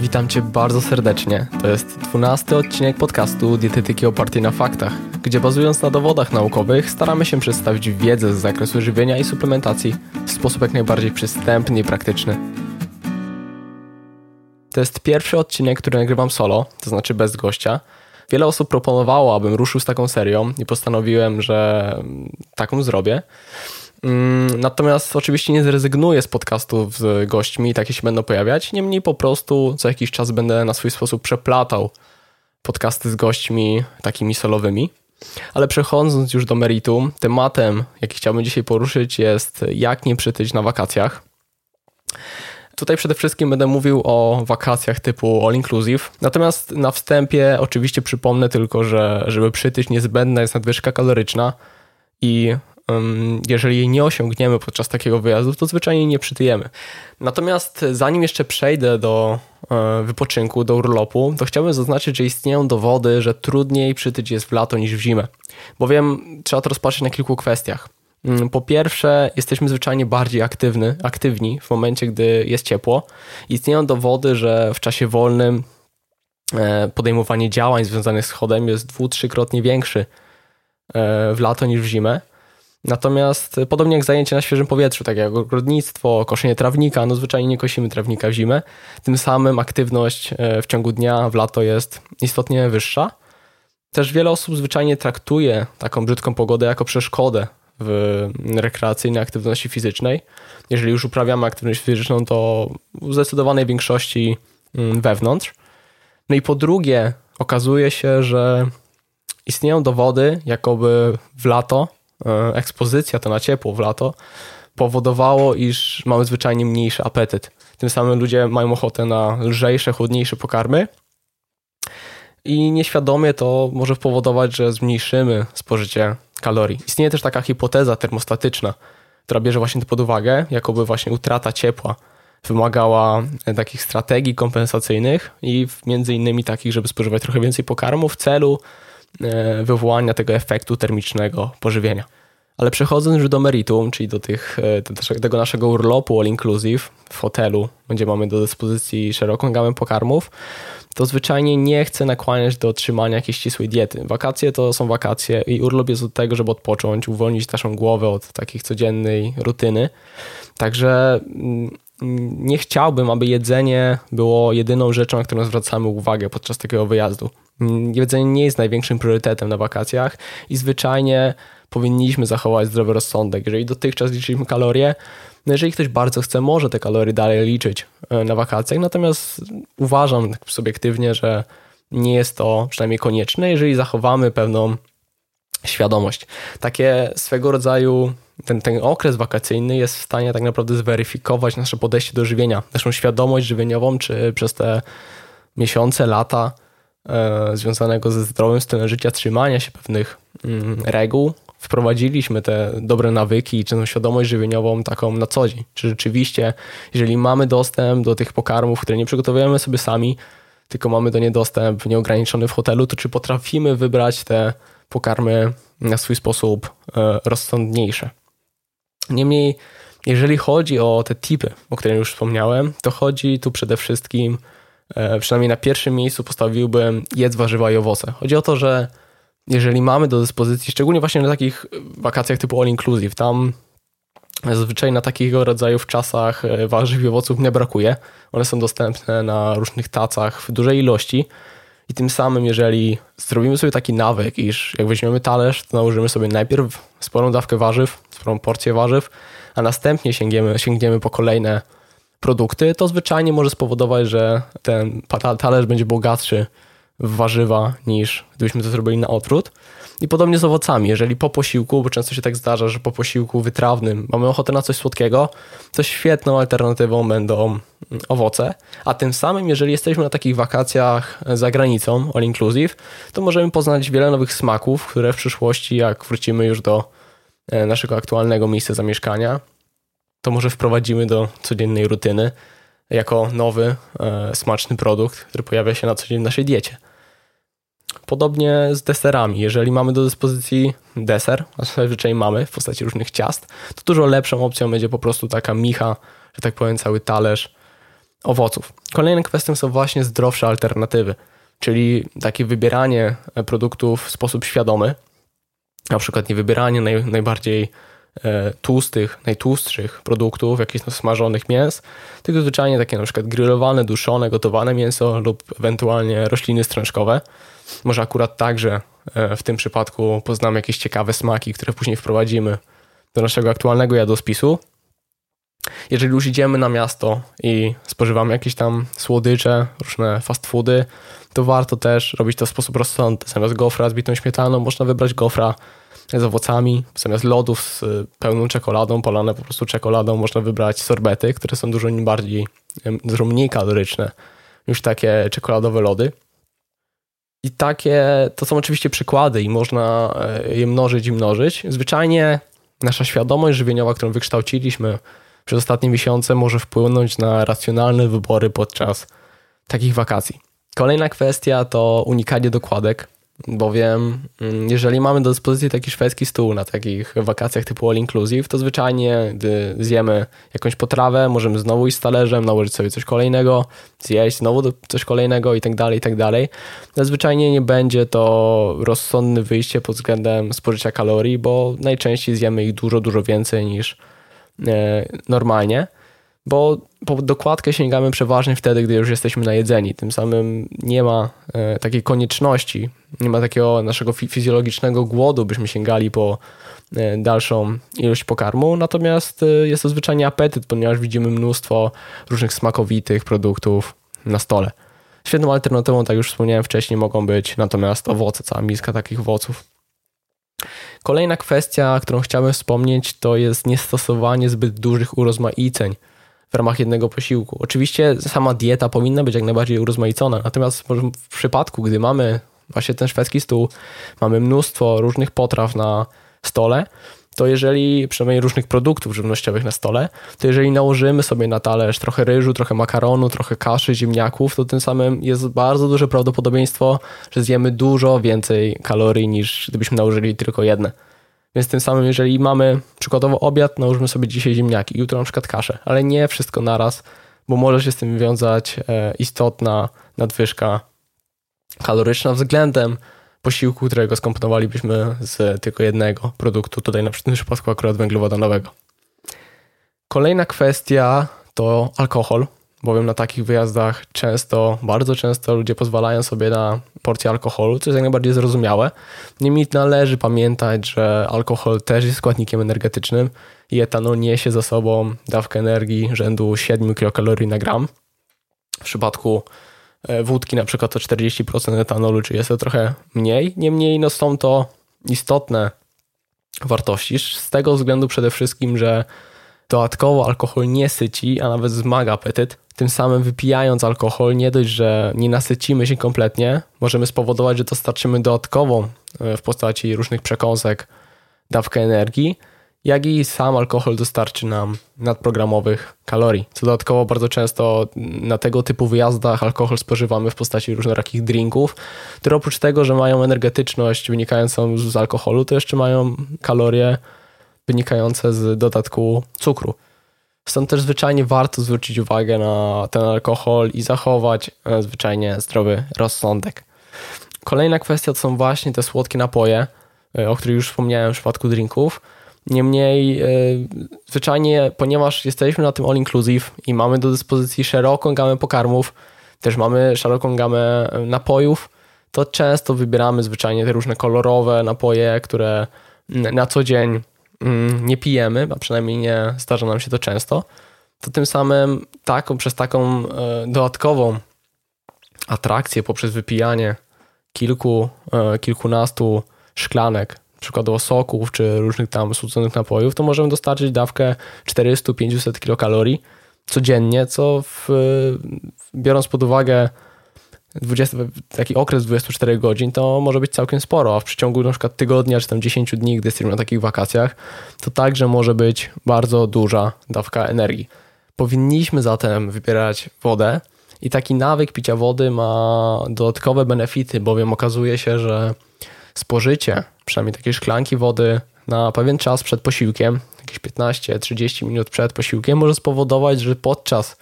Witam Cię bardzo serdecznie. To jest dwunasty odcinek podcastu Dietetyki opartej na faktach, gdzie bazując na dowodach naukowych staramy się przedstawić wiedzę z zakresu żywienia i suplementacji w sposób jak najbardziej przystępny i praktyczny. To jest pierwszy odcinek, który nagrywam solo, to znaczy bez gościa. Wiele osób proponowało, abym ruszył z taką serią i postanowiłem, że taką zrobię. Mm, natomiast oczywiście nie zrezygnuję z podcastów z gośćmi, takie się będą pojawiać. Niemniej po prostu co jakiś czas będę na swój sposób przeplatał podcasty z gośćmi takimi solowymi. Ale przechodząc już do meritum, tematem, jaki chciałbym dzisiaj poruszyć, jest jak nie przytyć na wakacjach. Tutaj przede wszystkim będę mówił o wakacjach typu all inclusive. Natomiast na wstępie oczywiście przypomnę tylko, że żeby przytyć niezbędna jest nadwyżka kaloryczna i jeżeli jej nie osiągniemy podczas takiego wyjazdu, to zwyczajnie nie przytyjemy. Natomiast zanim jeszcze przejdę do e, wypoczynku, do urlopu, to chciałbym zaznaczyć, że istnieją dowody, że trudniej przytyć jest w lato niż w zimę. Bowiem trzeba to rozpatrzeć na kilku kwestiach. Mm, po pierwsze, jesteśmy zwyczajnie bardziej aktywny, aktywni w momencie, gdy jest ciepło. Istnieją dowody, że w czasie wolnym e, podejmowanie działań związanych z chodem jest dwu, trzykrotnie większy e, w lato niż w zimę. Natomiast podobnie jak zajęcie na świeżym powietrzu, tak jak ogrodnictwo, koszenie trawnika, no zwyczajnie nie kosimy trawnika w zimę. Tym samym aktywność e, w ciągu dnia w lato jest istotnie wyższa. Też wiele osób zwyczajnie traktuje taką brzydką pogodę jako przeszkodę w rekreacyjnej aktywności fizycznej. Jeżeli już uprawiamy aktywność fizyczną, to w zdecydowanej większości mm, wewnątrz. No i po drugie, okazuje się, że istnieją dowody, jakoby w lato E, ekspozycja to na ciepło w lato powodowało, iż mamy zwyczajnie mniejszy apetyt. Tym samym ludzie mają ochotę na lżejsze, chłodniejsze pokarmy i nieświadomie to może powodować, że zmniejszymy spożycie kalorii. Istnieje też taka hipoteza termostatyczna, która bierze właśnie to pod uwagę, jakoby właśnie utrata ciepła wymagała takich strategii kompensacyjnych i między innymi takich, żeby spożywać trochę więcej pokarmu w celu E, wywołania tego efektu termicznego pożywienia. Ale przechodząc już do meritum, czyli do tych, e, tego naszego urlopu all inclusive w hotelu, gdzie mamy do dyspozycji szeroką gamę pokarmów, to zwyczajnie nie chcę nakłaniać do otrzymania jakiejś ścisłej diety. Wakacje to są wakacje i urlop jest od tego, żeby odpocząć, uwolnić naszą głowę od takiej codziennej rutyny. Także mm, nie chciałbym, aby jedzenie było jedyną rzeczą, na którą zwracamy uwagę podczas takiego wyjazdu. Jedzenie nie jest największym priorytetem na wakacjach i zwyczajnie powinniśmy zachować zdrowy rozsądek. Jeżeli dotychczas liczyliśmy kalorie, no jeżeli ktoś bardzo chce, może te kalorie dalej liczyć e, na wakacjach, natomiast uważam tak subiektywnie, że nie jest to przynajmniej konieczne, jeżeli zachowamy pewną świadomość. Takie swego rodzaju ten, ten okres wakacyjny jest w stanie tak naprawdę zweryfikować nasze podejście do żywienia, naszą świadomość żywieniową, czy przez te miesiące, lata e, związanego ze zdrowym stylem życia, trzymania się pewnych mm, reguł, wprowadziliśmy te dobre nawyki czy tą świadomość żywieniową taką na co dzień. Czy rzeczywiście, jeżeli mamy dostęp do tych pokarmów, które nie przygotowujemy sobie sami, tylko mamy do nie dostęp nieograniczony w hotelu, to czy potrafimy wybrać te pokarmy na swój sposób e, rozsądniejsze. Niemniej, jeżeli chodzi o te typy, o których już wspomniałem, to chodzi tu przede wszystkim, e, przynajmniej na pierwszym miejscu postawiłbym jedz warzywa i owoce. Chodzi o to, że jeżeli mamy do dyspozycji, szczególnie właśnie na takich wakacjach typu all inclusive, tam zazwyczaj na takiego rodzaju czasach e, warzyw i owoców nie brakuje. One są dostępne na różnych tacach w dużej ilości. I tym samym, jeżeli zrobimy sobie taki nawyk, iż jak weźmiemy talerz, to nałożymy sobie najpierw sporą dawkę warzyw, sporą porcję warzyw, a następnie sięgniemy, sięgniemy po kolejne produkty, to zwyczajnie może spowodować, że ten talerz będzie bogatszy w warzywa niż gdybyśmy to zrobili na odwrót. I podobnie z owocami. Jeżeli po posiłku, bo często się tak zdarza, że po posiłku wytrawnym mamy ochotę na coś słodkiego, to świetną alternatywą będą owoce. A tym samym, jeżeli jesteśmy na takich wakacjach za granicą, all inclusive, to możemy poznać wiele nowych smaków, które w przyszłości, jak wrócimy już do e, naszego aktualnego miejsca zamieszkania, to może wprowadzimy do codziennej rutyny jako nowy, e, smaczny produkt, który pojawia się na co dzień w naszej diecie. Podobnie z deserami. Jeżeli mamy do dyspozycji deser, a zazwyczaj mamy w postaci różnych ciast, to dużo lepszą opcją będzie po prostu taka micha, że tak powiem, cały talerz owoców. Kolejną kwestią są właśnie zdrowsze alternatywy, czyli takie wybieranie produktów w sposób świadomy, na przykład nie wybieranie naj, najbardziej e, tłustych, najtłustszych produktów, jakichś no, smażonych mięs, tylko zwyczajnie takie na przykład grillowane, duszone, gotowane mięso lub ewentualnie rośliny strączkowe. Może akurat także e, w tym przypadku poznamy jakieś ciekawe smaki, które później wprowadzimy do naszego aktualnego jadłospisu. Jeżeli już idziemy na miasto i spożywamy jakieś tam słodycze, różne fast foody, to warto też robić to w sposób rozsądny. Zamiast gofra z bitą śmietaną można wybrać gofra z owocami. Zamiast lodów z pełną czekoladą, polane po prostu czekoladą, można wybrać sorbety, które są dużo bardziej, dużo mniej kaloryczne niż takie czekoladowe lody. I takie, to są oczywiście przykłady i można e, je mnożyć i mnożyć. Zwyczajnie nasza świadomość żywieniowa, którą wykształciliśmy przez ostatnie miesiące, może wpłynąć na racjonalne wybory podczas takich wakacji. Kolejna kwestia to unikanie dokładek, bowiem mm, jeżeli mamy do dyspozycji taki szwedzki stół na takich wakacjach typu all inclusive, to zwyczajnie gdy zjemy jakąś potrawę, możemy znowu iść z talerzem, nałożyć sobie coś kolejnego, zjeść znowu coś kolejnego i tak dalej, i tak dalej. Zwyczajnie nie będzie to rozsądne wyjście pod względem spożycia kalorii, bo najczęściej zjemy ich dużo, dużo więcej niż e, normalnie bo po dokładkę sięgamy przeważnie wtedy, gdy już jesteśmy najedzeni. Tym samym nie ma e, takiej konieczności, nie ma takiego naszego fizjologicznego głodu, byśmy sięgali po e, dalszą ilość pokarmu. Natomiast e, jest to zwyczajnie apetyt, ponieważ widzimy mnóstwo różnych smakowitych produktów na stole. Świetną alternatywą, tak już wspomniałem wcześniej, mogą być natomiast owoce, cała miska takich owoców. Kolejna kwestia, którą chciałbym wspomnieć, to jest niestosowanie zbyt dużych urozmaiceń w ramach jednego posiłku. Oczywiście sama dieta powinna być jak najbardziej urozmaicona, natomiast w przypadku, gdy mamy właśnie ten szwedzki stół, mamy mnóstwo różnych potraw na stole, to jeżeli, przynajmniej różnych produktów żywnościowych na stole, to jeżeli nałożymy sobie na talerz trochę ryżu, trochę makaronu, trochę kaszy, ziemniaków, to tym samym jest bardzo duże prawdopodobieństwo, że zjemy dużo więcej kalorii niż gdybyśmy nałożyli tylko jedne. Więc tym samym, jeżeli mamy przykładowo obiad, nałóżmy sobie dzisiaj ziemniaki, jutro na przykład kaszę, ale nie wszystko naraz, bo może się z tym wiązać e, istotna nadwyżka kaloryczna względem posiłku, którego skomponowalibyśmy z tylko jednego produktu, tutaj na tym przypadku akurat węglowodanowego. Kolejna kwestia to alkohol bowiem na takich wyjazdach często, bardzo często ludzie pozwalają sobie na porcję alkoholu, co jest jak najbardziej zrozumiałe. Niemniej należy pamiętać, że alkohol też jest składnikiem energetycznym i etanol niesie za sobą dawkę energii rzędu 7 kilokalorii na gram. W przypadku e, wódki na przykład to 40% etanolu, czyli jest to trochę mniej. Niemniej no są to istotne wartości z tego względu przede wszystkim, że dodatkowo alkohol nie syci, a nawet zmaga apetyt, tym samym wypijając alkohol, nie dość, że nie nasycimy się kompletnie, możemy spowodować, że dostarczymy dodatkową e, w postaci różnych przekąsek dawkę energii, jak i sam alkohol dostarczy nam nadprogramowych kalorii. Co dodatkowo bardzo często na tego typu wyjazdach alkohol spożywamy w postaci różnorakich drinków, które oprócz tego, że mają energetyczność wynikającą z alkoholu, to jeszcze mają kalorie wynikające z dodatku cukru. Stąd też zwyczajnie warto zwrócić uwagę na ten alkohol i zachować e, zwyczajnie zdrowy rozsądek. Kolejna kwestia to są właśnie te słodkie napoje, e, o których już wspomniałem w przypadku drinków. Niemniej, yy, zwyczajnie, ponieważ jesteśmy na tym all inclusive i mamy do dyspozycji szeroką gamę pokarmów, też mamy szeroką gamę napojów, to często wybieramy zwyczajnie te różne kolorowe napoje, które na co dzień nie pijemy, a przynajmniej nie zdarza nam się to często, to tym samym taką, przez taką e, dodatkową atrakcję poprzez wypijanie kilku, e, kilkunastu szklanek, przykładowo soków czy różnych tam słodzonych napojów, to możemy dostarczyć dawkę 400-500 kilokalorii codziennie, co w, biorąc pod uwagę 20, taki okres 24 godzin to może być całkiem sporo, a w przeciągu na przykład tygodnia czy tam 10 dni, gdy jesteśmy na takich wakacjach, to także może być bardzo duża dawka energii. Powinniśmy zatem wybierać wodę i taki nawyk picia wody ma dodatkowe benefity, bowiem okazuje się, że spożycie przynajmniej takiej szklanki wody na pewien czas przed posiłkiem, jakieś 15-30 minut przed posiłkiem, może spowodować, że podczas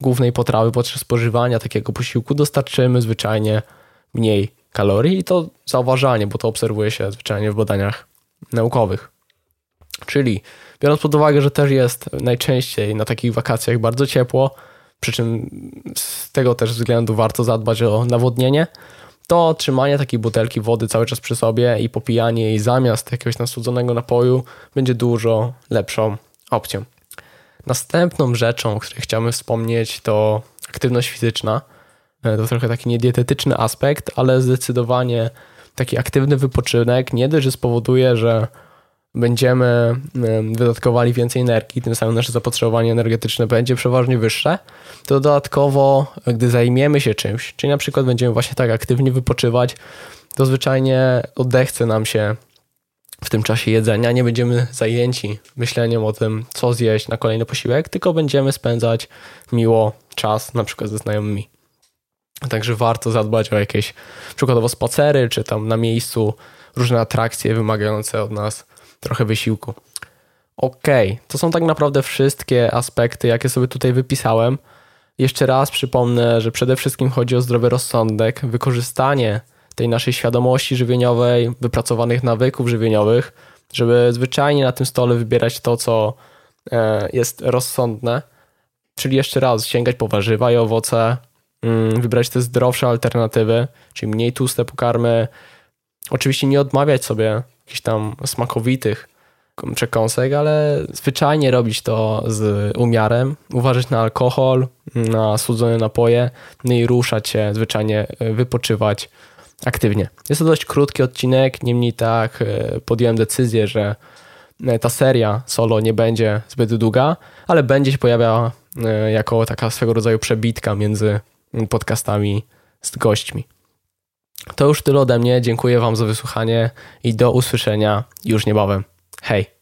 głównej potrawy podczas spożywania takiego posiłku dostarczymy zwyczajnie mniej kalorii i to zauważalnie, bo to obserwuje się zwyczajnie w badaniach naukowych. Czyli biorąc pod uwagę, że też jest najczęściej na takich wakacjach bardzo ciepło, przy czym z tego też względu warto zadbać o nawodnienie, to trzymanie takiej butelki wody cały czas przy sobie i popijanie jej zamiast jakiegoś nasłodzonego napoju będzie dużo lepszą opcją. Następną rzeczą, o której chciałbym wspomnieć, to aktywność fizyczna. E, to trochę taki niedietetyczny aspekt, ale zdecydowanie taki aktywny wypoczynek nie dość, że spowoduje, że będziemy wydatkowali więcej energii, tym samym nasze zapotrzebowanie energetyczne będzie przeważnie wyższe, to dodatkowo, gdy zajmiemy się czymś, czyli na przykład będziemy właśnie tak aktywnie wypoczywać, to zwyczajnie odechce nam się w tym czasie jedzenia, nie będziemy zajęci myśleniem o tym, co zjeść na kolejny posiłek, tylko będziemy spędzać miło czas, na przykład ze znajomymi. Także warto zadbać o jakieś przykładowo spacery, czy tam na miejscu różne atrakcje wymagające od nas trochę wysiłku. Okay. to są tak naprawdę wszystkie aspekty, jakie sobie tutaj wypisałem. Jeszcze raz przypomnę, że przede wszystkim chodzi o zdrowy rozsądek, wykorzystanie tej naszej świadomości żywieniowej, wypracowanych nawyków żywieniowych, żeby zwyczajnie na tym stole wybierać to, co e, jest rozsądne. Czyli jeszcze raz sięgać po warzywa i owoce, mm, wybrać te zdrowsze alternatywy, czyli mniej tłuste pokarmy. Oczywiście nie odmawiać sobie jakichś tam smakowitych przekąsek, ale zwyczajnie robić to z umiarem, uważać na alkohol, na słodzone napoje, no i ruszać się, zwyczajnie e, wypoczywać aktywnie. Jest to dość krótki odcinek, niemniej tak e, podjąłem decyzję, że e, ta seria solo nie będzie zbyt długa, ale będzie się pojawiała jako taka swego rodzaju przebitka między podcastami z gośćmi. To już tyle ode mnie. Dziękuję Wam za wysłuchanie i do usłyszenia już niebawem. Hej!